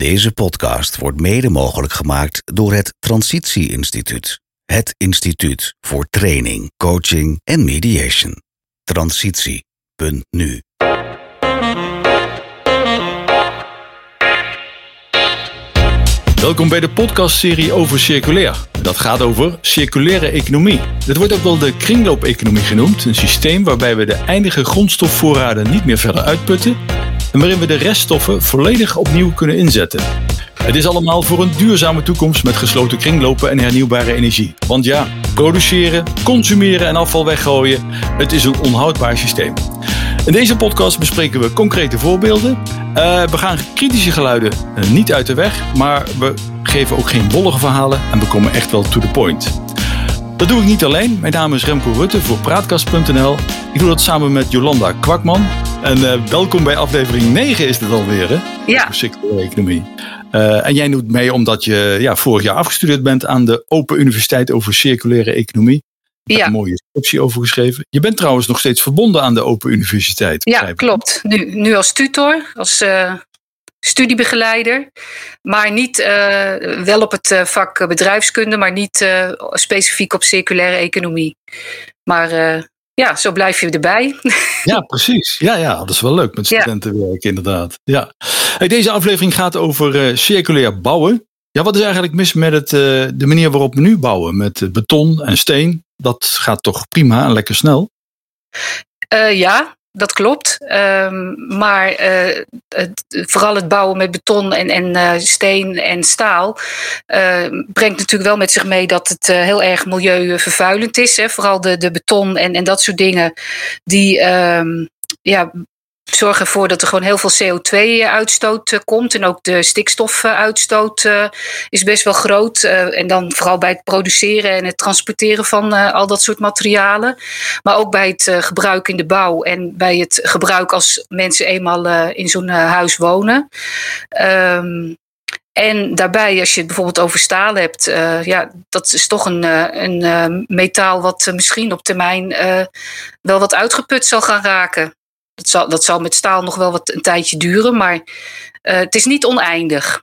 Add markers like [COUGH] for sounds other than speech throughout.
Deze podcast wordt mede mogelijk gemaakt door het Transitie Instituut. Het instituut voor training, coaching en mediation. Transitie.nu Welkom bij de podcastserie over circulair. Dat gaat over circulaire economie. Dit wordt ook wel de kringloopeconomie genoemd. Een systeem waarbij we de eindige grondstofvoorraden niet meer verder uitputten en waarin we de reststoffen volledig opnieuw kunnen inzetten. Het is allemaal voor een duurzame toekomst met gesloten kringlopen en hernieuwbare energie. Want ja, produceren, consumeren en afval weggooien, het is een onhoudbaar systeem. In deze podcast bespreken we concrete voorbeelden. Uh, we gaan kritische geluiden uh, niet uit de weg, maar we geven ook geen wollige verhalen en we komen echt wel to the point. Dat doe ik niet alleen. Mijn naam is Remco Rutte voor Praatkast.nl. Ik doe dat samen met Jolanda Kwakman. En uh, welkom bij aflevering 9 is dit alweer, hè? Ja. Over circulaire economie. Uh, en jij doet mee omdat je ja, vorig jaar afgestudeerd bent aan de Open Universiteit over circulaire economie. Daar Ja. een mooie scriptie over geschreven. Je bent trouwens nog steeds verbonden aan de Open Universiteit. Ja, klopt. Nu, nu als tutor, als eh, studiebegeleider. Maar niet, eh, wel op het eh, vak eh, bedrijfskunde, maar niet eh, specifiek op circulaire economie. Maar eh, ja, zo blijf je erbij. [LAUGHS] Ja, precies. Ja, ja, dat is wel leuk met Ja. studentenwerk, inderdaad. Ja. Hey, deze aflevering gaat over eh, circulair bouwen. Ja, wat is eigenlijk mis met het, eh, de manier waarop we nu bouwen? Met eh, beton en steen. Dat gaat toch prima en lekker snel? Ja, dat klopt. Ehm, maar eh, vooral het bouwen met beton en, en eh, steen en staal eh, brengt natuurlijk wel met zich mee dat het heel erg milieuvervuilend is. Hè? Vooral de, de beton en, en dat soort dingen die ehm, ja, zorgen ervoor dat er gewoon heel veel CO2-uitstoot eh, komt. En ook de stikstofuitstoot eh, is best wel groot. Eh, en dan vooral bij het produceren en het transporteren van eh, al dat soort materialen. Maar ook bij het eh, gebruik in de bouw en bij het gebruik als mensen eenmaal eh, in zo'n eh, huis wonen. Ehm, en daarbij, als je het bijvoorbeeld over staal hebt, eh, ja, dat is toch een, eh, een eh, metaal wat eh, misschien op termijn eh, wel wat uitgeput zal gaan raken. Dat zal, dat zal met staal nog wel wat een tijdje duren, maar eh, het is niet oneindig.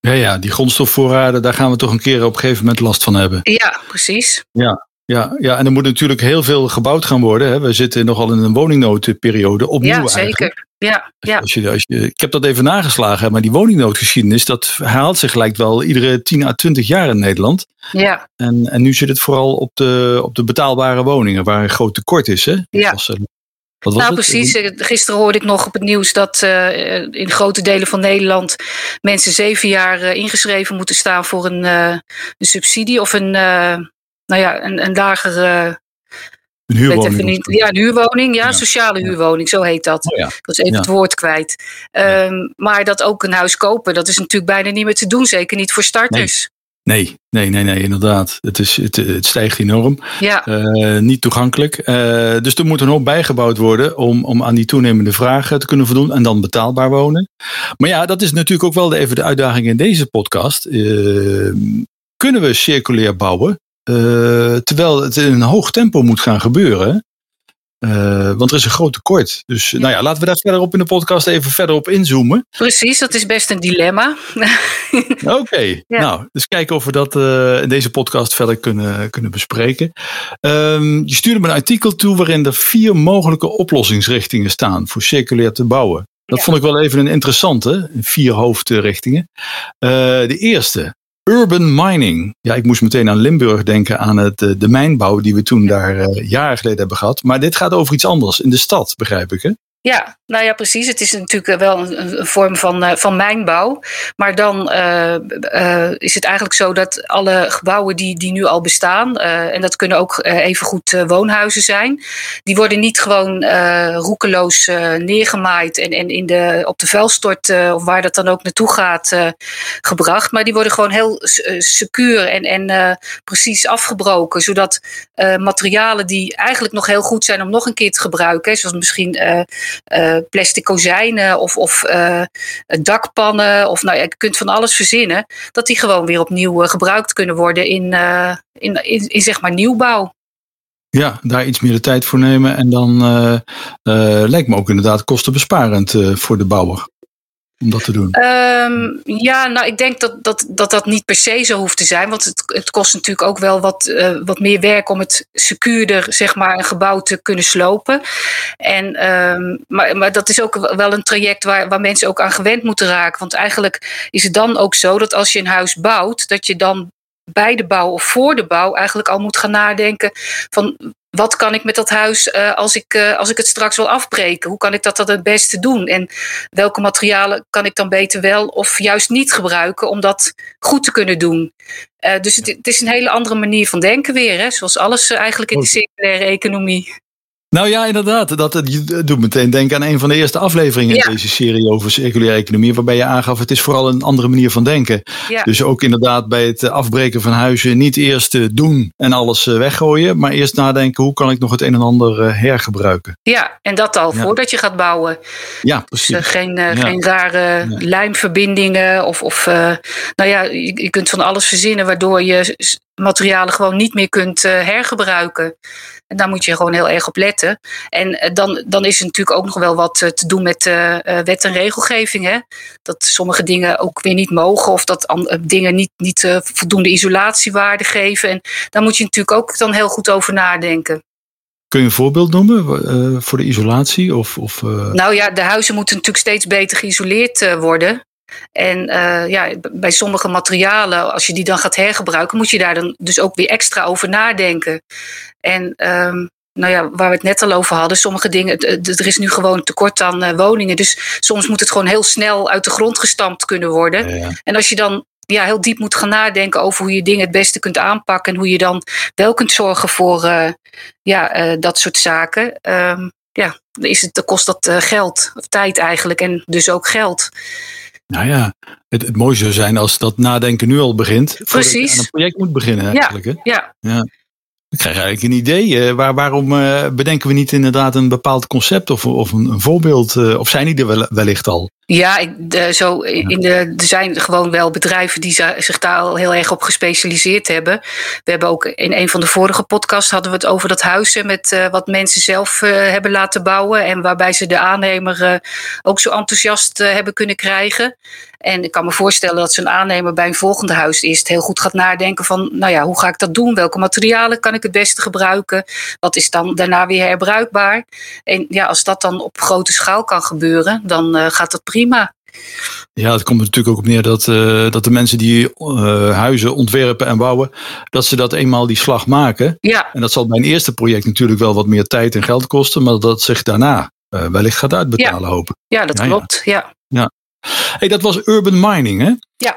Ja, ja, die grondstofvoorraden, daar gaan we toch een keer op een gegeven moment last van hebben. Ja, precies. Ja, ja en er moet natuurlijk heel veel gebouwd gaan worden. Hè. We zitten nogal in een woningnoodperiode, opnieuw ja, eigenlijk. zeker. Ja, ja. Als je, als je, ik heb dat even nageslagen, maar die woningnoodgeschiedenis, dat herhaalt zich lijkt wel iedere 10 à 20 jaar in Nederland. ja, En, en nu zit het vooral op de, op de betaalbare woningen, waar een groot tekort is. Hè? Dat Ja. was, wat was nou het? precies. Eh, Gisteren hoorde ik nog op het nieuws dat eh, in grote delen van Nederland mensen zeven jaar eh, ingeschreven moeten staan voor een, een subsidie of een, nou ja, een, een lagere, Een huurwoning. niet, ja, een huurwoning, ja, Ja. sociale huurwoning, zo heet dat. Oh ja. Ik was even Ja. het woord kwijt. Ehm, maar dat ook een huis kopen, dat is natuurlijk bijna niet meer te doen, zeker niet voor starters. Nee, nee, nee, nee, inderdaad. Het, is, het, het stijgt enorm. Ja, Eh, niet toegankelijk. Eh, dus er moet een hoop bijgebouwd worden om, om aan die toenemende vragen te kunnen voldoen en dan betaalbaar wonen. Maar ja, dat is natuurlijk ook wel de, even de uitdaging in deze podcast. Eh, kunnen we circulair bouwen terwijl het in een hoog tempo moet gaan gebeuren? Eh, want er is een groot tekort. Dus nou ja, laten we daar verder op in de podcast even verder op inzoomen. precies, dat is best een dilemma. [LAUGHS] Oké, Ja. nou, dus kijken of we dat eh, in deze podcast verder kunnen, kunnen bespreken. Ehm, je stuurde me een artikel toe waarin er vier mogelijke oplossingsrichtingen staan voor circulair te bouwen. Dat Ja. vond ik wel even een interessante, vier hoofdrichtingen. Eh, de eerste, urban mining. Ja, ik moest meteen aan Limburg denken, aan het, eh, de mijnbouw die we toen daar eh, jaren geleden hebben gehad. Maar dit gaat over iets anders, in de stad, begrijp ik hè? Ja, nou ja, precies. Het is natuurlijk wel een, vorm van, eh, van mijnbouw. Maar dan eh, eh, is het eigenlijk zo dat alle gebouwen die, die nu al bestaan, eh, en dat kunnen ook eh, evengoed eh, woonhuizen zijn, die worden niet gewoon eh, roekeloos eh, neergemaaid en, en in de, op de vuilstort eh, of waar dat dan ook naartoe gaat eh, gebracht. Maar die worden gewoon heel eh, secuur en, en eh, precies afgebroken, zodat eh, materialen die eigenlijk nog heel goed zijn om nog een keer te gebruiken, zoals misschien eh, plastic kozijnen of, of eh, dakpannen. Of nou ja, je kunt van alles verzinnen. Dat die gewoon weer opnieuw eh, gebruikt kunnen worden in, in, in, in zeg maar nieuwbouw. Ja, daar iets meer de tijd voor nemen. En dan lijkt me ook inderdaad kostenbesparend voor de bouwer. Om dat te doen? Ehm, ja, nou, ik denk dat dat, dat dat niet per se zo hoeft te zijn. Want het, het kost natuurlijk ook wel wat, uh, wat meer werk om het secuurder, zeg maar, een gebouw te kunnen slopen. En, um, maar, maar dat is ook wel een traject waar, waar mensen ook aan gewend moeten raken. Want eigenlijk is het dan ook zo dat als je een huis bouwt, dat je dan bij de bouw of voor de bouw eigenlijk al moet gaan nadenken van wat kan ik met dat huis uh, als, ik, uh, als ik het straks wil afbreken? Hoe kan ik dat dan het beste doen? En welke materialen kan ik dan beter wel of juist niet gebruiken om dat goed te kunnen doen? Uh, dus het, het, is een hele andere manier van denken weer, hè? zoals alles eigenlijk in de circulaire economie. Nou ja, inderdaad. Dat, dat doet meteen denken aan een van de eerste afleveringen ja. in deze serie over circulaire economie. Waarbij je aangaf, het is vooral een andere manier van denken. Ja. Dus ook inderdaad bij het afbreken van huizen niet eerst doen en alles weggooien. Maar eerst nadenken, hoe kan ik nog het een en ander hergebruiken? Ja, en dat al Ja. voordat je gaat bouwen. Ja, Dus precies. eh, geen, eh, rare lijmverbindingen. Of, of eh, nou ja, je, je kunt van alles verzinnen waardoor je materialen gewoon niet meer kunt eh, hergebruiken. En daar moet je gewoon heel erg op letten. En eh, dan, dan is er natuurlijk ook nog wel wat eh, te doen met wet en regelgeving. Hè? Dat sommige dingen ook weer niet mogen. Of dat dingen niet, niet voldoende isolatiewaarde geven. En daar moet je natuurlijk ook dan heel goed over nadenken. Kun je een voorbeeld noemen voor de isolatie? Of, of, Nou ja, de huizen moeten natuurlijk steeds beter geïsoleerd worden. En eh, ja, bij sommige materialen, als je die dan gaat hergebruiken, moet je daar dan dus ook weer extra over nadenken. En ehm, nou ja, waar we het net al over hadden, sommige dingen, er is nu gewoon tekort aan eh, woningen. Dus soms moet het gewoon heel snel uit de grond gestampt kunnen worden. ja, ja. En als je dan ja, heel diep moet gaan nadenken over hoe je dingen het beste kunt aanpakken en hoe je dan wel kunt zorgen voor eh, ja, dat soort zaken, ehm, ja, dan, is het, kost dat geld, of tijd eigenlijk, en dus ook geld. Nou ja, het, het mooie zou zijn als dat nadenken nu al begint. Voordat Precies. aan een project moet beginnen eigenlijk. Hè? Ja, Ik krijg eigenlijk een idee. eh, waar, waarom eh, bedenken we niet inderdaad een bepaald concept of, of een, een voorbeeld? eh, of zijn die er wel, wellicht al? Ja, de, zo in de, er zijn gewoon wel bedrijven die zich daar al heel erg op gespecialiseerd hebben. We hebben ook in een van de vorige podcasts hadden we het over dat huizen met wat mensen zelf hebben laten bouwen. En waarbij ze de aannemer ook zo enthousiast hebben kunnen krijgen. En ik kan me voorstellen dat zo'n aannemer bij een volgende huis eerst heel goed gaat nadenken van, nou ja, hoe ga ik dat doen? Welke materialen kan ik het beste gebruiken? Wat is dan daarna weer herbruikbaar? En ja, als dat dan op grote schaal kan gebeuren, dan eh, gaat dat prima. Ja, het komt natuurlijk ook op neer dat, eh, dat de mensen die eh, huizen ontwerpen en bouwen, dat ze dat eenmaal die slag maken. Ja, En dat zal bij een eerste project natuurlijk wel wat meer tijd en geld kosten, maar dat zich daarna wellicht gaat uitbetalen, hopen. ja dat Ja, ja. klopt. Ja. Hey, dat was urban mining, hè? Ja.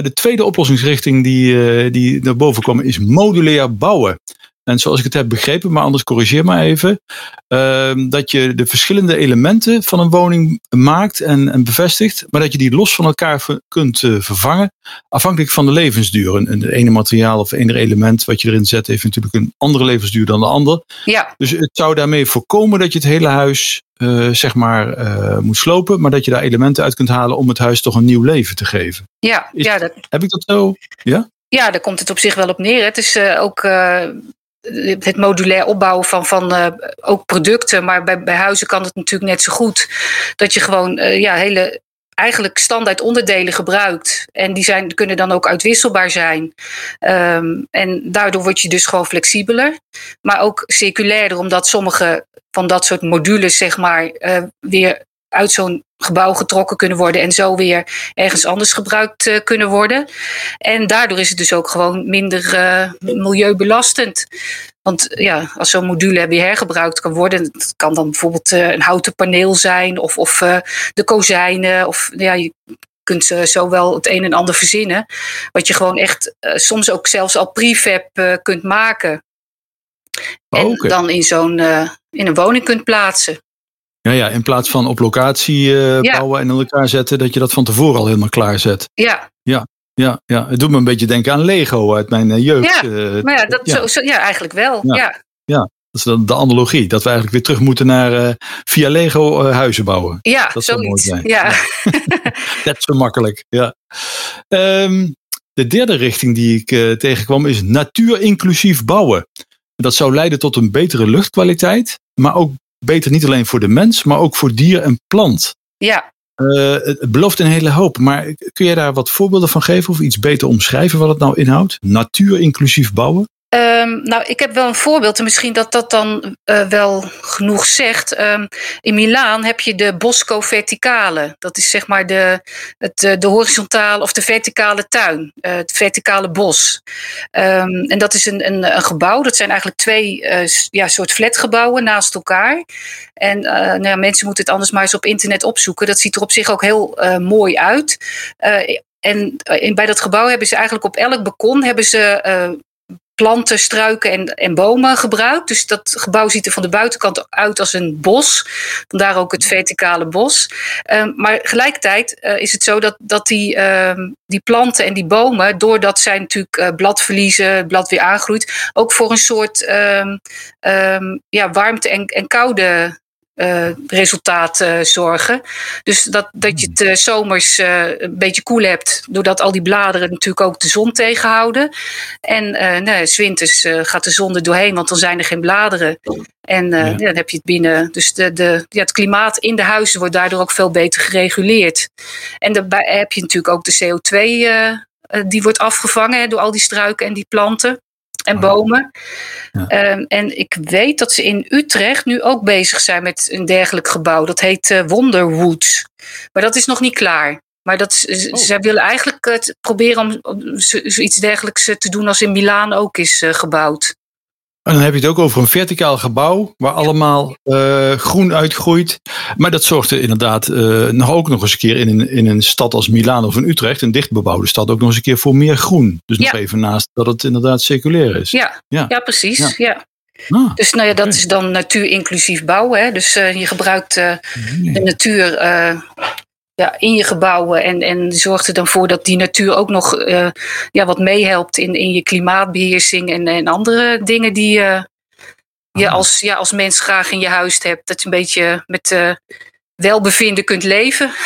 De tweede oplossingsrichting die, die naar boven kwam is modulair bouwen. En zoals ik het heb begrepen, maar anders corrigeer maar even. ehm, dat je de verschillende elementen van een woning maakt en, en bevestigt. Maar dat je die los van elkaar ver- kunt eh, vervangen. Afhankelijk van de levensduur. En, en de ene materiaal of ene element wat je erin zet heeft natuurlijk een andere levensduur dan de ander. Ja, Dus het zou daarmee voorkomen dat je het hele huis eh, zeg maar eh, moet slopen. Maar dat je daar elementen uit kunt halen om het huis toch een nieuw leven te geven. ja, Is- ja, dat, Heb ik dat zo? Ja? ja, daar komt het op zich wel op neer. Het is ook het modulair opbouwen van, van eh, ook producten. Maar bij, bij huizen kan het natuurlijk net zo goed. Dat je gewoon eh, ja, hele eigenlijk standaard onderdelen gebruikt. En die zijn, kunnen dan ook uitwisselbaar zijn. Ehm, en daardoor word je dus gewoon flexibeler. Maar ook circulairder, omdat sommige van dat soort modules, zeg maar, eh, weer uit zo'n gebouw getrokken kunnen worden en zo weer ergens anders gebruikt eh, kunnen worden. En daardoor is het dus ook gewoon minder eh, milieubelastend. Want ja, als zo'n module weer hergebruikt kan worden, het kan dan bijvoorbeeld eh, een houten paneel zijn of, of eh, de kozijnen. Of ja, je kunt eh, zo wel het een en ander verzinnen. Wat je gewoon echt eh, soms ook zelfs al prefab eh, kunt maken. En Oké. dan in zo'n eh, in een woning kunt plaatsen. Ja, ja, in plaats van op locatie eh, Ja. bouwen en in elkaar zetten, dat je dat van tevoren al helemaal klaar zet. Ja, Ja, ja, het doet me een beetje denken aan Lego uit mijn eh, jeugd. Ja, eh, maar ja, dat, ja. Zo, zo- ja eigenlijk wel. Ja. Ja, Dat is dan de analogie, dat we eigenlijk weer terug moeten naar via Lego huizen bouwen. ja, Dat zou mooi zijn. Ja. [LAUGHS] Net zo makkelijk, ja. Ehm, de derde richting die ik tegenkwam is natuurinclusief bouwen. Dat zou leiden tot een betere luchtkwaliteit, maar ook beter niet alleen voor de mens, maar ook voor dier en plant. ja, het belooft een hele hoop, maar kun je daar wat voorbeelden van geven of iets beter omschrijven wat het nou inhoudt? Natuur inclusief bouwen? Um, nou, ik heb wel een voorbeeld en misschien dat dat dan uh, wel genoeg zegt. Um, in Milaan heb je de Bosco Verticale. Dat is zeg maar de, het, eh, de horizontale of de verticale tuin, uh, het verticale bos. Um, en dat is een, een, een, gebouw. Dat zijn eigenlijk twee uh, ja, soort flatgebouwen naast elkaar. En nou ja, mensen moeten het anders maar eens op internet opzoeken. Dat ziet er op zich ook heel mooi uit. En bij dat gebouw hebben ze eigenlijk op elk balkon hebben ze planten, struiken en, en bomen gebruikt. Dus dat gebouw ziet er van de buitenkant uit als een bos. Vandaar ook het verticale bos. Um, maar tegelijkertijd uh, is het zo dat, dat die, uh, die planten en die bomen, doordat zij natuurlijk uh, blad verliezen, blad weer aangroeit, ook voor een soort um, ja, warmte en, en koude uh, resultaat uh, zorgen. Dus dat, dat je het uh, zomers een beetje koel hebt, doordat al die bladeren natuurlijk ook de zon tegenhouden. En nee, zwinters gaat de zon er doorheen, want dan zijn er geen bladeren. En ja. Dan heb je het binnen. Dus de, de, ja, het klimaat in de huizen wordt daardoor ook veel beter gereguleerd. En daarbij heb je natuurlijk ook de CO2 die wordt afgevangen door al die struiken en die planten en bomen. Ja. Um, en ik weet dat ze in Utrecht nu ook bezig zijn met een dergelijk gebouw. Dat heet uh, Wonderwoods. Maar dat is nog niet klaar. Maar dat, oh. zij willen eigenlijk het proberen om zoiets dergelijks te doen als in Milaan ook is uh, gebouwd. En dan heb je het ook over een verticaal gebouw waar allemaal uh, groen uitgroeit. Maar dat zorgt er inderdaad uh, nog ook nog eens een keer in een, in een stad als Milaan of in Utrecht, een dichtbebouwde stad, ook nog eens een keer voor meer groen. Dus nog even naast dat het inderdaad circulair is. Ja, ja. ja precies. Ja. ja. Ah, dus nou ja, dat okay. is dan natuur inclusief bouwen. Hè? Dus uh, je gebruikt nee. de natuur ja, in je gebouwen. En, en zorgt er dan voor dat die natuur ook nog uh, ja, wat meehelpt in, in je klimaatbeheersing en, en andere dingen die uh, je als, ja, als mens graag in je huis hebt. Dat je een beetje met uh, welbevinden kunt leven. [LAUGHS]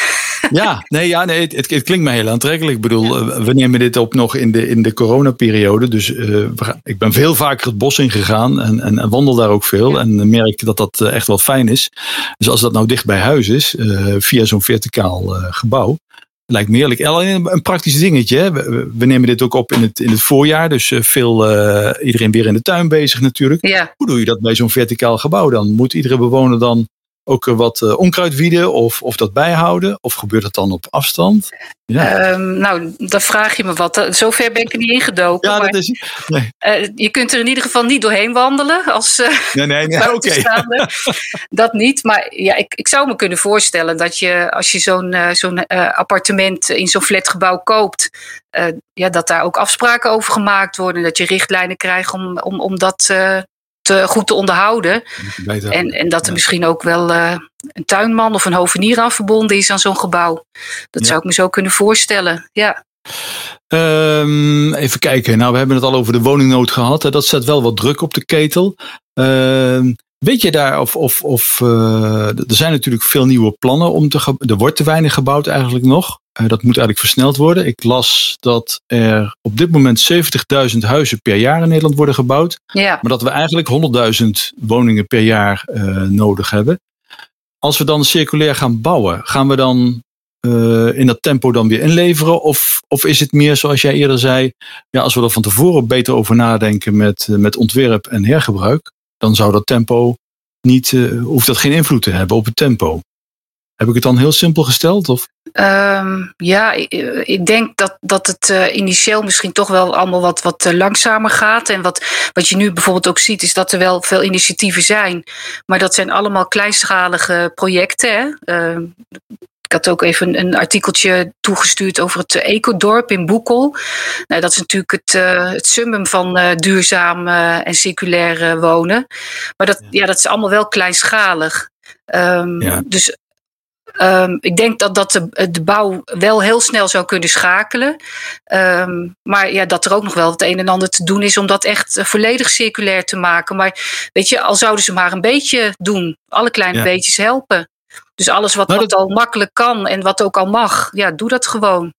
Ja, nee, ja, nee het, het, klinkt me heel aantrekkelijk. Ik bedoel, ja. we nemen dit op nog in de, in de coronaperiode. Dus uh, ik ben veel vaker het bos ingegaan en, en, en wandel daar ook veel. Ja. En merk dat dat echt wel fijn is. Dus als dat nou dicht bij huis is, uh, via zo'n verticaal uh, gebouw, lijkt me eerlijk. Alleen een praktisch dingetje. We, we, nemen dit ook op in het, in het voorjaar. Dus veel iedereen weer in de tuin bezig natuurlijk. Ja. Hoe doe je dat bij zo'n verticaal gebouw dan? Moet iedere bewoner dan ook wat uh, onkruid wieden of, of dat bijhouden? Of gebeurt dat dan op afstand? Ja. Um, nou, dan vraag je me wat. Zover ben ik er niet ingedoken. Ja, maar, dat is, nee. uh, je kunt er in ieder geval niet doorheen wandelen als uh, [LAUGHS] nee, nee, nee, [LAUGHS] okay. Dat niet. Maar ja, ik, ik zou me kunnen voorstellen dat je als je zo'n zo'n appartement in zo'n flatgebouw koopt, ja, dat daar ook afspraken over gemaakt worden. Dat je richtlijnen krijgt om, om, om dat te, goed te onderhouden. Beter, en, en dat er ja. misschien ook wel uh, een tuinman of een hovenier aan verbonden is aan zo'n gebouw. Dat ja. zou ik me zo kunnen voorstellen. Ja. Um, even kijken. Nou, we hebben het al over de woningnood gehad. Hè. Dat zet wel wat druk op de ketel. Uh, weet je daar of. of, of uh, er zijn natuurlijk veel nieuwe plannen om te. Er wordt te weinig gebouwd eigenlijk nog. Uh, dat moet eigenlijk versneld worden. Ik las dat er op dit moment 70.000 huizen per jaar in Nederland worden gebouwd. Ja. Maar dat we eigenlijk 100.000 woningen per jaar uh, nodig hebben. Als we dan circulair gaan bouwen, gaan we dan in dat tempo dan weer inleveren? Of, of is het meer zoals jij eerder zei, ja, als we er van tevoren beter over nadenken met, met ontwerp en hergebruik, dan zou dat tempo niet, uh, hoeft dat geen invloed te hebben op het tempo. Heb ik het dan heel simpel gesteld? Of? Um, ja, ik, denk dat, dat het uh, initieel misschien toch wel allemaal wat, wat uh, langzamer gaat. En wat, wat je nu bijvoorbeeld ook ziet, is dat er wel veel initiatieven zijn. Maar dat zijn allemaal kleinschalige projecten. Hè? Uh, ik had ook even een, een, artikeltje toegestuurd over het ecodorp in Boekel. Nou, dat is natuurlijk het, uh, het summum van uh, duurzaam uh, en circulair wonen. Maar dat, ja. ja. dat is allemaal wel kleinschalig. Um, ja. Dus Um, ik denk dat, dat de, de, bouw wel heel snel zou kunnen schakelen. Um, maar ja, dat er ook nog wel het een en ander te doen is om dat echt volledig circulair te maken. Maar weet je, al zouden ze maar een beetje doen, alle kleine ja. beetjes helpen. Dus alles wat, nou, dat... wat al makkelijk kan en wat ook al mag, ja, doe dat gewoon.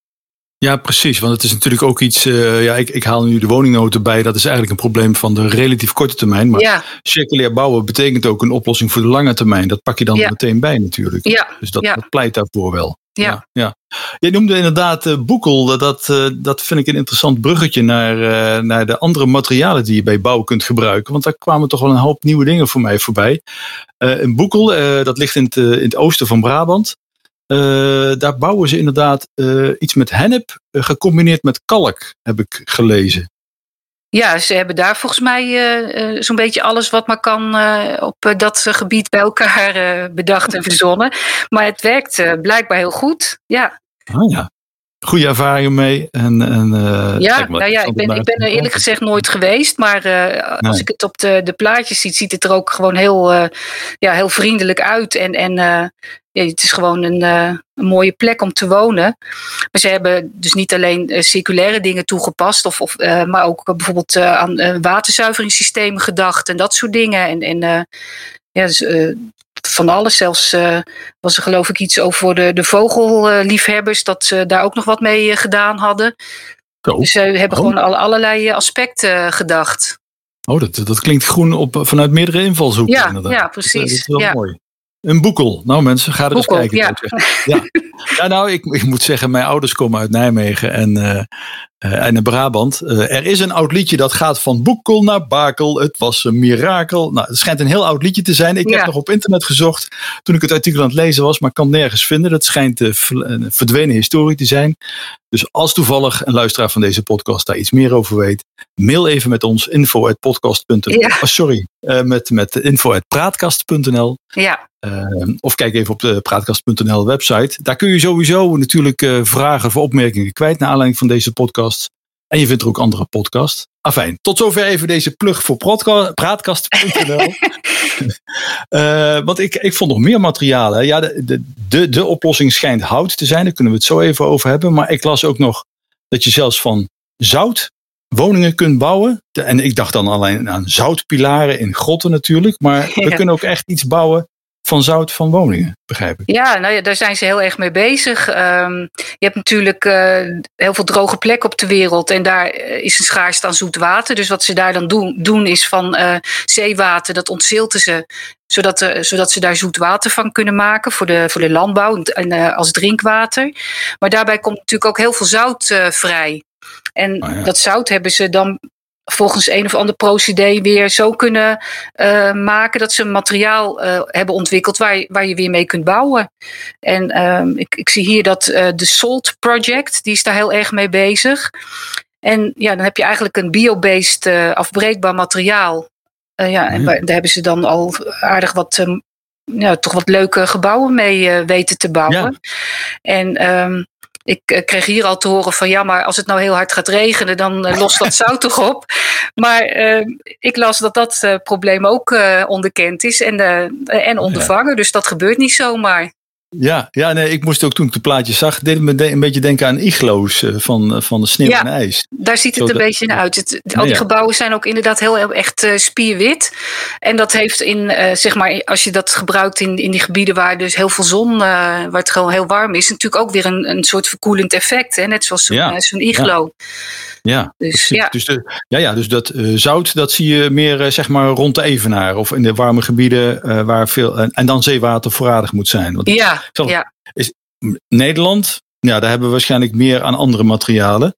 Ja, precies. Want het is natuurlijk ook iets. Uh, ja, ik, ik, haal nu de woningnoten bij. Dat is eigenlijk een probleem van de relatief korte termijn. Maar ja. circulair bouwen betekent ook een oplossing voor de lange termijn. Dat pak je dan meteen bij natuurlijk. Ja. Dus dat, dat pleit daarvoor wel. Ja. ja. Jij noemde inderdaad uh, boekel. Dat, uh, dat vind ik een interessant bruggetje naar, uh, naar de andere materialen die je bij bouw kunt gebruiken. Want daar kwamen toch wel een hoop nieuwe dingen voor mij voorbij. een boekel, dat ligt in het, in het oosten van Brabant. daar bouwen ze inderdaad iets met hennep gecombineerd met kalk, heb ik gelezen. Ja, ze hebben daar volgens mij uh, uh, zo'n beetje alles wat maar kan uh, op dat gebied bij elkaar bedacht en verzonnen. Maar het werkt blijkbaar heel goed. Ja. Oh ja. Goede ervaringen mee. En, en, ja, nou ja, ik ben, ik ben er eerlijk gezegd nooit geweest. Maar als ik het op de, de plaatjes zie, ziet het er ook gewoon heel, ja, heel vriendelijk uit. En, en ja, het is gewoon een, uh, een, mooie plek om te wonen. Maar ze hebben dus niet alleen uh, circulaire dingen toegepast, of, of, uh, maar ook bijvoorbeeld aan waterzuiveringssystemen gedacht en dat soort dingen. En, en ja, dus, van alles. Zelfs was er geloof ik iets over de, de vogelliefhebbers, dat ze daar ook nog wat mee gedaan hadden. Dus ze hebben oh. gewoon al, allerlei aspecten gedacht. Oh, dat, dat klinkt groen op, vanuit meerdere invalshoeken. Ja, inderdaad. ja precies. Dat, is wel ja. mooi. Een boekel. Nou mensen, ga er eens kijken. Ja. ja. [LAUGHS] ja. nou, ik, ik moet zeggen, mijn ouders komen uit Nijmegen en, uh, uh, en in Brabant. Uh, er is een oud liedje dat gaat van boekel naar bakel. Het was een mirakel. Nou, het schijnt een heel oud liedje te zijn. Ik heb nog op internet gezocht toen ik het artikel aan het lezen was, maar kan nergens vinden. Dat schijnt een verdwenen historie te zijn. Dus als toevallig een luisteraar van deze podcast daar iets meer over weet, mail even met ons info.podcast.nl. Ja. Oh, sorry, uh, met, met info.praatkast.nl. Ja. Uh, of kijk even op de praatkast.nl website. Daar kun je sowieso natuurlijk uh, vragen of opmerkingen kwijt naar aanleiding van deze podcast. En je vindt er ook andere podcasts. Afijn, tot zover even deze plug voor praatkast.nl. uh, [LAUGHS] want ik, ik vond nog meer materialen. Ja, de, de, de, de oplossing schijnt hout te zijn. Daar kunnen we het zo even over hebben. Maar ik las ook nog dat je zelfs van zout woningen kunt bouwen. En ik dacht dan alleen aan zoutpilaren in grotten natuurlijk. Maar [LAUGHS] we kunnen ook echt iets bouwen van zout van woningen, begrijp ik. Ja, nou ja, daar zijn ze heel erg mee bezig. Um, je hebt natuurlijk uh, heel veel droge plekken op de wereld en daar eh, is een schaarste aan zoet water. Dus wat ze daar dan doen, doen is van uh, zeewater, dat ontzilten ze, zodat, uh, zodat ze daar zoet water van kunnen maken voor de, voor de landbouw en als drinkwater. Maar daarbij komt natuurlijk ook heel veel zout vrij. En oh ja. dat zout hebben ze dan volgens een of ander procedé weer zo kunnen uh, maken dat ze een materiaal uh, hebben ontwikkeld waar, waar je weer mee kunt bouwen. En uh, ik, ik zie hier dat de SALT Project, die is daar heel erg mee bezig. En ja, dan heb je eigenlijk een biobased afbreekbaar materiaal. ja, en daar hebben ze dan al aardig wat ja, toch wat leuke gebouwen mee weten te bouwen. Ja. En um, ik uh, kreeg hier al te horen van ja, maar als het nou heel hard gaat regenen, dan uh, lost dat zout toch op. Maar uh, ik las dat dat probleem ook onderkend is en, en ondervangen. Dus dat gebeurt niet zomaar. Ja, ja nee, ik moest ook toen ik de plaatjes zag, deed me een beetje denken aan iglo's eh, van, eh, van de sneeuw ja, en ijs. Daar ziet het een beetje naar uit. Het, al die gebouwen zijn ook inderdaad heel echt uh, spierwit. En dat heeft in, uh, zeg maar, als je dat gebruikt in, in die gebieden waar dus heel veel zon, uh, waar het gewoon heel warm is, natuurlijk ook weer een, een soort verkoelend effect. Hè? Net zoals zo'n ja. iglo. Ja, dus, ja. Dus, de, ja, ja, dus dat zout, dat zie je meer zeg maar rond de Evenaar of in de warme gebieden waar veel, en dan zeewater voorradig moet zijn. Want ja ja. Is Nederland, ja, daar hebben we waarschijnlijk meer aan andere materialen.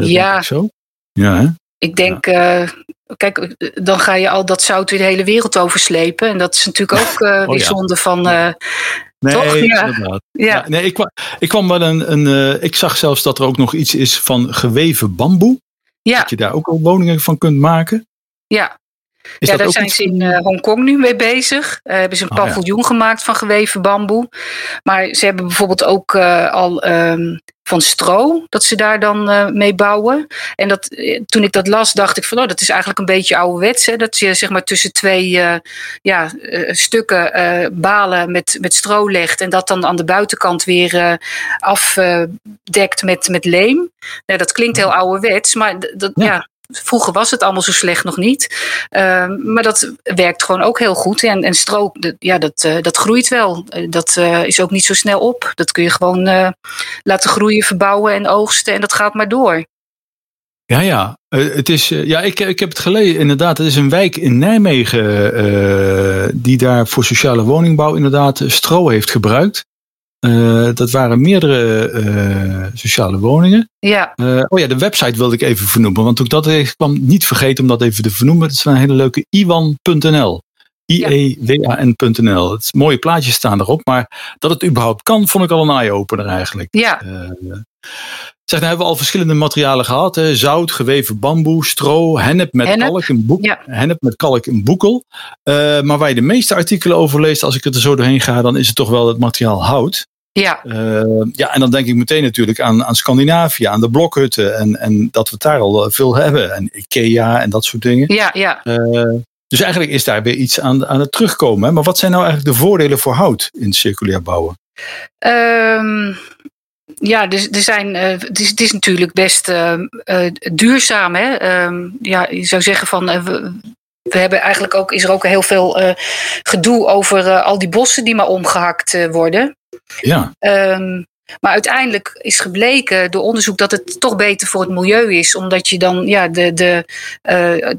Ja. Zo. Ja, hè? Ik denk, ja. uh, kijk, dan ga je al dat zout weer de hele wereld overslepen. En dat is natuurlijk ook uh, oh, weer ja. zonde van. Nee, toch? Ja. ja. nee, ik, kwam, ik kwam wel een. een ik zag zelfs dat er ook nog iets is van geweven bamboe. Ja. Dat je daar ook al woningen van kunt maken. Ja, is ja, daar zijn ze in uh, Hongkong nu mee bezig. Uh, hebben ze een oh, paviljoen ja. gemaakt van geweven bamboe. Maar ze hebben bijvoorbeeld ook uh, al um, van stro, dat ze daar dan mee bouwen. En dat, toen ik dat las, dacht ik van, oh, dat is eigenlijk een beetje ouderwets. Hè? Dat je zeg maar tussen twee ja, stukken balen met, met stro legt. En dat dan aan de buitenkant weer afdekt met, met leem. Nou, dat klinkt heel ouderwets, maar dat, ja. ja vroeger was het allemaal zo slecht nog niet. Ehm, maar dat werkt gewoon ook heel goed. En, en stro, ja, dat, dat groeit wel. dat is ook niet zo snel op. Dat kun je gewoon laten groeien, verbouwen en oogsten. En dat gaat maar door. Ja, ja. het is, ja ik, ik heb het gelezen, inderdaad. Het is een wijk in Nijmegen die daar voor sociale woningbouw inderdaad stro heeft gebruikt. Uh, dat waren meerdere uh, sociale woningen. Ja. Uh, oh ja, de website wilde ik even vernoemen. Want ik dat kwam, niet vergeten om dat even te vernoemen. Het is een hele leuke iwan.nl. I-E-W-A-N.nl. Het mooie plaatjes staan erop. Maar dat het überhaupt kan, vond ik al een eye-opener eigenlijk. Ja. Zeg, nou hebben we al verschillende materialen gehad. Hè? Zout, geweven bamboe, stro, hennep met kalk en boek, ja. hennep met kalk en boekel. maar waar je de meeste artikelen over leest, als ik er zo doorheen ga, dan is het toch wel het materiaal hout. Ja. Uh, ja, en dan denk ik meteen natuurlijk aan, aan Scandinavië, aan de blokhutten. En, en dat we het daar al veel hebben. En IKEA en dat soort dingen. Ja, ja. Uh, dus eigenlijk is daar weer iets aan, aan het terugkomen. Hè? Maar wat zijn nou eigenlijk de voordelen voor hout in circulair bouwen? Um, ja, dus er zijn, uh, het, is, het is natuurlijk best duurzaam. Hè? Um, ja, je zou zeggen van we, we hebben eigenlijk ook, is er ook heel veel gedoe over al die bossen die maar omgehakt worden. Ja. Um, maar uiteindelijk is gebleken door onderzoek dat het toch beter voor het milieu is, omdat je dan ja, de, de, uh,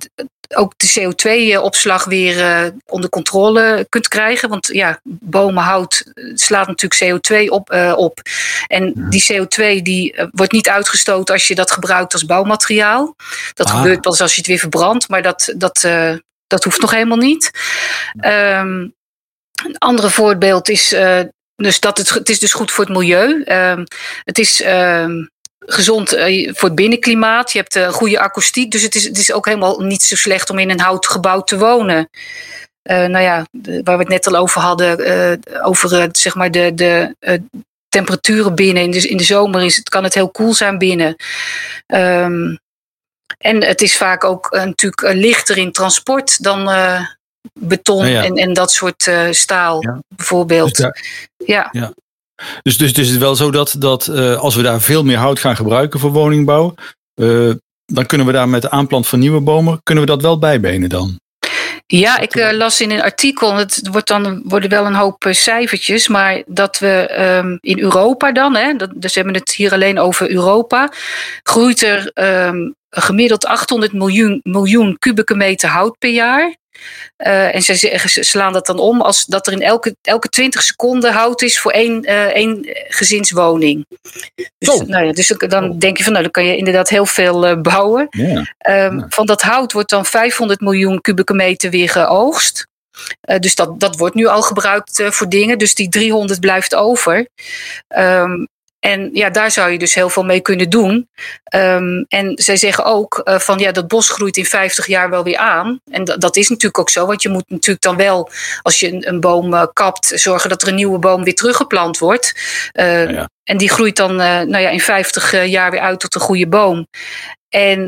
ook de CO2-opslag weer uh, onder controle kunt krijgen. Want ja, bomenhout slaat natuurlijk CO2 op. Uh, op. En die CO2 die, wordt niet uitgestoten als je dat gebruikt als bouwmateriaal. Dat ah. gebeurt pas als je het weer verbrandt, maar dat, dat, dat hoeft nog helemaal niet. Um, een andere voorbeeld is dus dat het, het is dus goed voor het milieu. Uh, het is uh, gezond uh, voor het binnenklimaat. Je hebt uh, goede akoestiek. Dus het is, het is ook helemaal niet zo slecht om in een houten gebouw te wonen. Uh, nou ja, waar we het net al over hadden, over zeg maar de, de temperaturen binnen. In de, in de zomer is het, kan het heel koel zijn binnen. Um, en het is vaak ook natuurlijk lichter in transport dan, beton En, en dat soort uh, staal bijvoorbeeld. Dus ja. ja. Dus, dus, dus het is wel zo dat, dat uh, als we daar veel meer hout gaan gebruiken voor woningbouw, uh, dan kunnen we daar met de aanplant van nieuwe bomen, kunnen we dat wel bijbenen dan? Ja, ik las in een artikel, het wordt dan, worden wel een hoop cijfertjes, maar dat we um, in Europa dan, hè, dat, dus we hebben het hier alleen over Europa, groeit er um, gemiddeld 800 miljoen, miljoen kubieke meter hout per jaar. Uh, en ze, ze, slaan dat dan om als dat er in elke, elke 20 seconden hout is voor één, uh, één gezinswoning. Dus, nou ja, dus dan denk je van nou, dan kan je inderdaad heel veel uh, bouwen. Yeah. Um, Van dat hout wordt dan 500 miljoen kubieke meter weer geoogst. Uh, dus dat, dat wordt nu al gebruikt uh, voor dingen. Dus die 300 blijft over. Um, en ja, daar zou je dus heel veel mee kunnen doen. Um, en zij zeggen ook uh, van ja, dat bos groeit in 50 jaar wel weer aan. En dat, is natuurlijk ook zo, want je moet natuurlijk dan wel, als je een, een boom uh, kapt, zorgen dat er een nieuwe boom weer teruggeplant wordt. Uh, ja. En die groeit dan nou ja, in 50 jaar weer uit tot een goede boom. En,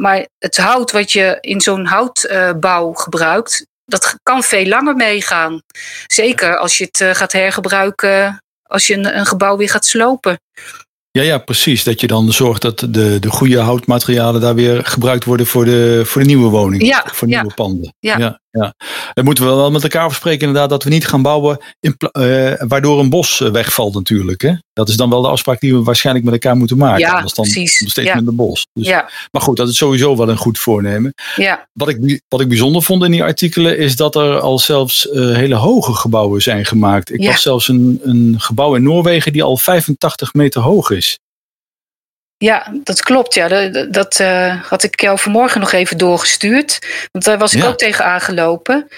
maar het hout wat je in zo'n houtbouw gebruikt, dat kan veel langer meegaan. Zeker als je het gaat hergebruiken als je een, een gebouw weer gaat slopen. Ja, ja, precies. Dat je dan zorgt dat de, de goede houtmaterialen daar weer gebruikt worden voor de, voor de nieuwe woning. Ja, voor nieuwe ja, panden. Ja. ja, ja. Dan moeten we wel met elkaar afspreken inderdaad dat we niet gaan bouwen in, uh, waardoor een bos eh, wegvalt natuurlijk. Hè? Dat is dan wel de afspraak die we waarschijnlijk met elkaar moeten maken. Ja, Anders dan precies. steeds ja. minder bos. Dus, ja. Maar goed, dat is sowieso wel een goed voornemen. Ja. Wat, ik, wat ik bijzonder vond in die artikelen is dat er al zelfs uh, hele hoge gebouwen zijn gemaakt. Ik Ja. was zelfs een, een gebouw in Noorwegen die al 85 meter hoog is. Ja, dat klopt. Ja. Dat, dat uh, had ik jou vanmorgen nog even doorgestuurd. Want daar was ik Ja. ook tegen aangelopen.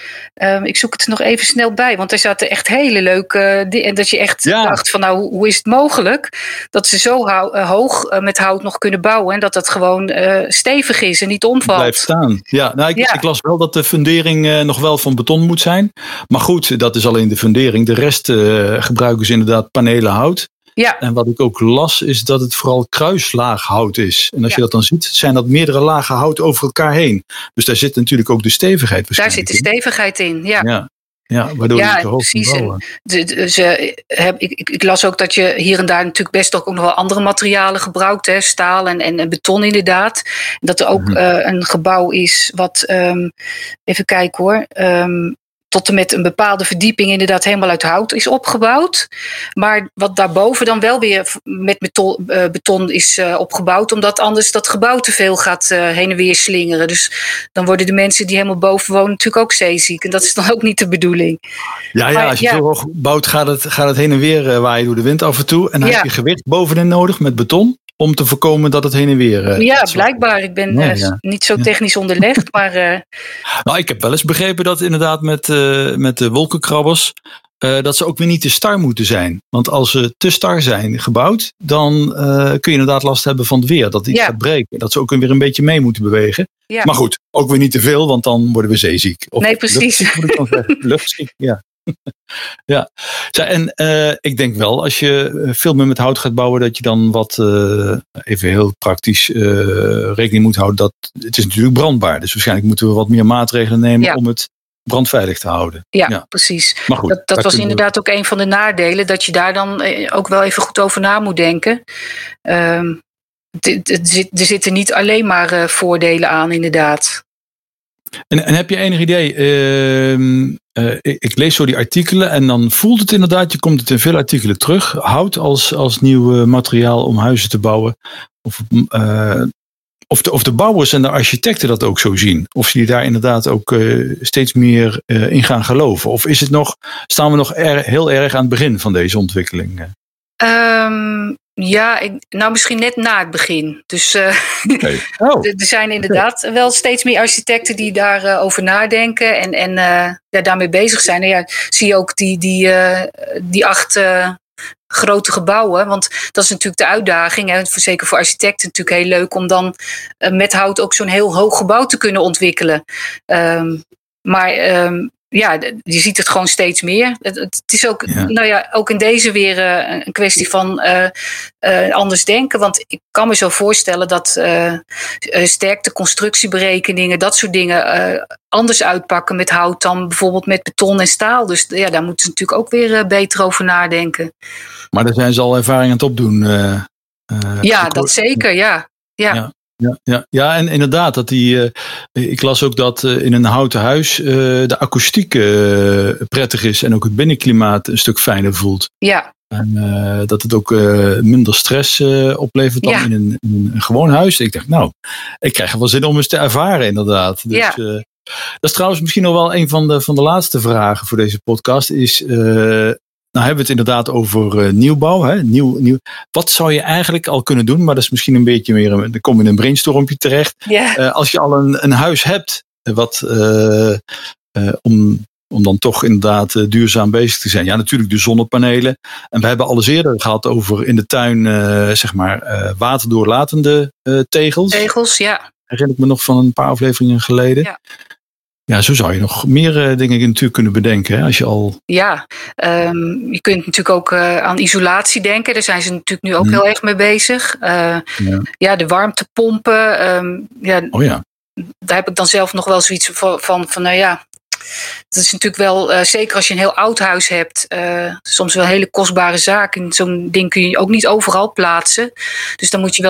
Um, ik zoek het er nog even snel bij. Want er zaten echt hele leuke dingen. En dat je echt Ja. dacht van nou, hoe is het mogelijk dat ze zo hou- uh, hoog uh, met hout nog kunnen bouwen. En dat dat gewoon stevig is en niet omvalt. Blijft staan. Ja, nou, ik, Ja. ik las wel dat de fundering eh, nog wel van beton moet zijn. Maar goed, dat is alleen de fundering. De rest eh, gebruiken ze inderdaad panelen hout. Ja, En wat ik ook las, is dat het vooral kruislaaghout is. En als Ja. je dat dan ziet, zijn dat meerdere lagen hout over elkaar heen. Dus daar zit natuurlijk ook de stevigheid daar zit de stevigheid in. Ja. in. Ja. Ja, waardoor Ja, je precies. ze, heb, ik, ik, ik las ook dat je hier en daar natuurlijk best ook nog wel andere materialen gebruikt. Hè, staal en, en, en beton inderdaad. Dat er ook Mhm. eh, een gebouw is wat, ehm, even kijken hoor, ehm, tot en met een bepaalde verdieping inderdaad helemaal uit hout is opgebouwd. Maar wat daarboven dan wel weer met beton, eh, beton is eh, opgebouwd. Omdat anders dat gebouw te veel gaat eh, heen en weer slingeren. Dus dan worden de mensen die helemaal boven wonen natuurlijk ook zeeziek. En dat is dan [LAUGHS] ook niet de bedoeling. Ja, ja, Maar als je ja. zo hoog bouwt, gaat het, gaat het heen en weer waaien door de wind af en toe. En dan Ja. heb je gewicht bovenin nodig met beton. Om te voorkomen dat het heen en weer. eh, Ja, blijkbaar. Ik ben eh, ja. niet zo technisch onderlegd, [LAUGHS] maar eh, Nou, ik heb wel eens begrepen dat inderdaad met, met de wolkenkrabbers. dat ze ook weer niet te star moeten zijn. Want als ze te star zijn gebouwd, dan kun je inderdaad last hebben van het weer. Dat iets Ja. gaat breken. Dat ze ook weer een beetje mee moeten bewegen. ja. Maar goed, ook weer niet te veel, want dan worden we zeeziek. Of Nee, precies. luchtziek moet ik dan zeggen. [LAUGHS] Luchtziek, ja. [LAUGHS] ja. En eh, ik denk wel, als je eh, veel meer met hout gaat bouwen, dat je dan wat, eh, even heel praktisch, rekening moet houden. Dat, het is natuurlijk brandbaar. Dus waarschijnlijk moeten we wat meer maatregelen nemen Ja. om het brandveilig te houden. ja, ja. precies. Maar goed, Dat, dat was we- inderdaad ook een van de nadelen, dat je daar dan ook wel even goed over na moet denken. Ehm, er zitten niet alleen maar voordelen aan, inderdaad. En, en heb je enig idee? ehm, eh, ik, lees zo die artikelen en dan voelt het inderdaad, je komt het in veel artikelen terug. Hout als, als nieuw eh, materiaal om huizen te bouwen. Of, eh, of, de, of de bouwers en de architecten dat ook zo zien. Of die daar inderdaad ook steeds meer in gaan geloven. Of is het nog, staan we nog er- heel erg aan het begin van deze ontwikkeling? Eh? Ehm, ja, ik, nou misschien net na het begin. Dus eh, [LAUGHS] Oh, er zijn inderdaad wel steeds meer architecten die daarover over nadenken en, en eh, ja, daarmee bezig zijn. En ja, zie je ook die, die, eh, die acht eh, grote gebouwen. Want dat is natuurlijk de uitdaging. Hè. Voor, zeker voor architecten natuurlijk heel leuk om dan eh, met hout ook zo'n heel hoog gebouw te kunnen ontwikkelen. Ehm, maar ehm, ja, je ziet het gewoon steeds meer. Het, het is ook, Ja. nou ja, ook in deze weer eh, een kwestie van eh, eh, anders denken. Want ik kan me zo voorstellen dat eh, sterkte constructieberekeningen, dat soort dingen, anders uitpakken met hout dan bijvoorbeeld met beton en staal. Dus ja, daar moeten ze natuurlijk ook weer beter over nadenken. maar daar zijn ze al ervaring aan het opdoen. Ja, dat zeker, ja. Ja, Ja. Ja, ja, ja, en inderdaad, dat die, eh, ik las ook dat eh, in een houten huis eh, de akoestiek prettig is en ook het binnenklimaat een stuk fijner voelt. ja, En dat het ook minder stress oplevert dan Ja. in, een, in een gewoon huis. Ik dacht, nou, ik krijg er wel zin om eens te ervaren, inderdaad. Dus, Ja. dat is trouwens misschien nog wel een van de, van de laatste vragen voor deze podcast. Is, nou hebben we het inderdaad over eh, nieuwbouw. Hè? Nieuw, nieuw. Wat zou je eigenlijk al kunnen doen? Maar dat is misschien een beetje meer, een- dan kom je in een brainstormpje terecht. Eh, als je al een, een huis hebt, eh, wat, om, om dan toch inderdaad duurzaam bezig te zijn. Ja, natuurlijk de zonnepanelen. En we hebben alles eerder gehad over in de tuin, zeg maar, waterdoorlatende tegels. Tegels, ja. Herinner ik me nog van een paar afleveringen geleden. Ja. Ja, zo zou je nog meer eh, dingen natuurlijk kunnen bedenken. Hè, als je al. Ja, ehm, je kunt natuurlijk ook eh, aan isolatie denken. Daar zijn ze natuurlijk nu ook Hmm. heel erg mee bezig. Eh, Ja. ja, de warmtepompen. ehm, ja, Oh ja. daar heb ik dan zelf nog wel zoiets van, van, van nou ja. Het is natuurlijk wel, zeker als je een heel oud huis hebt, soms wel een hele kostbare zaak. En zo'n ding kun je ook niet overal plaatsen. Dus dan moet je wel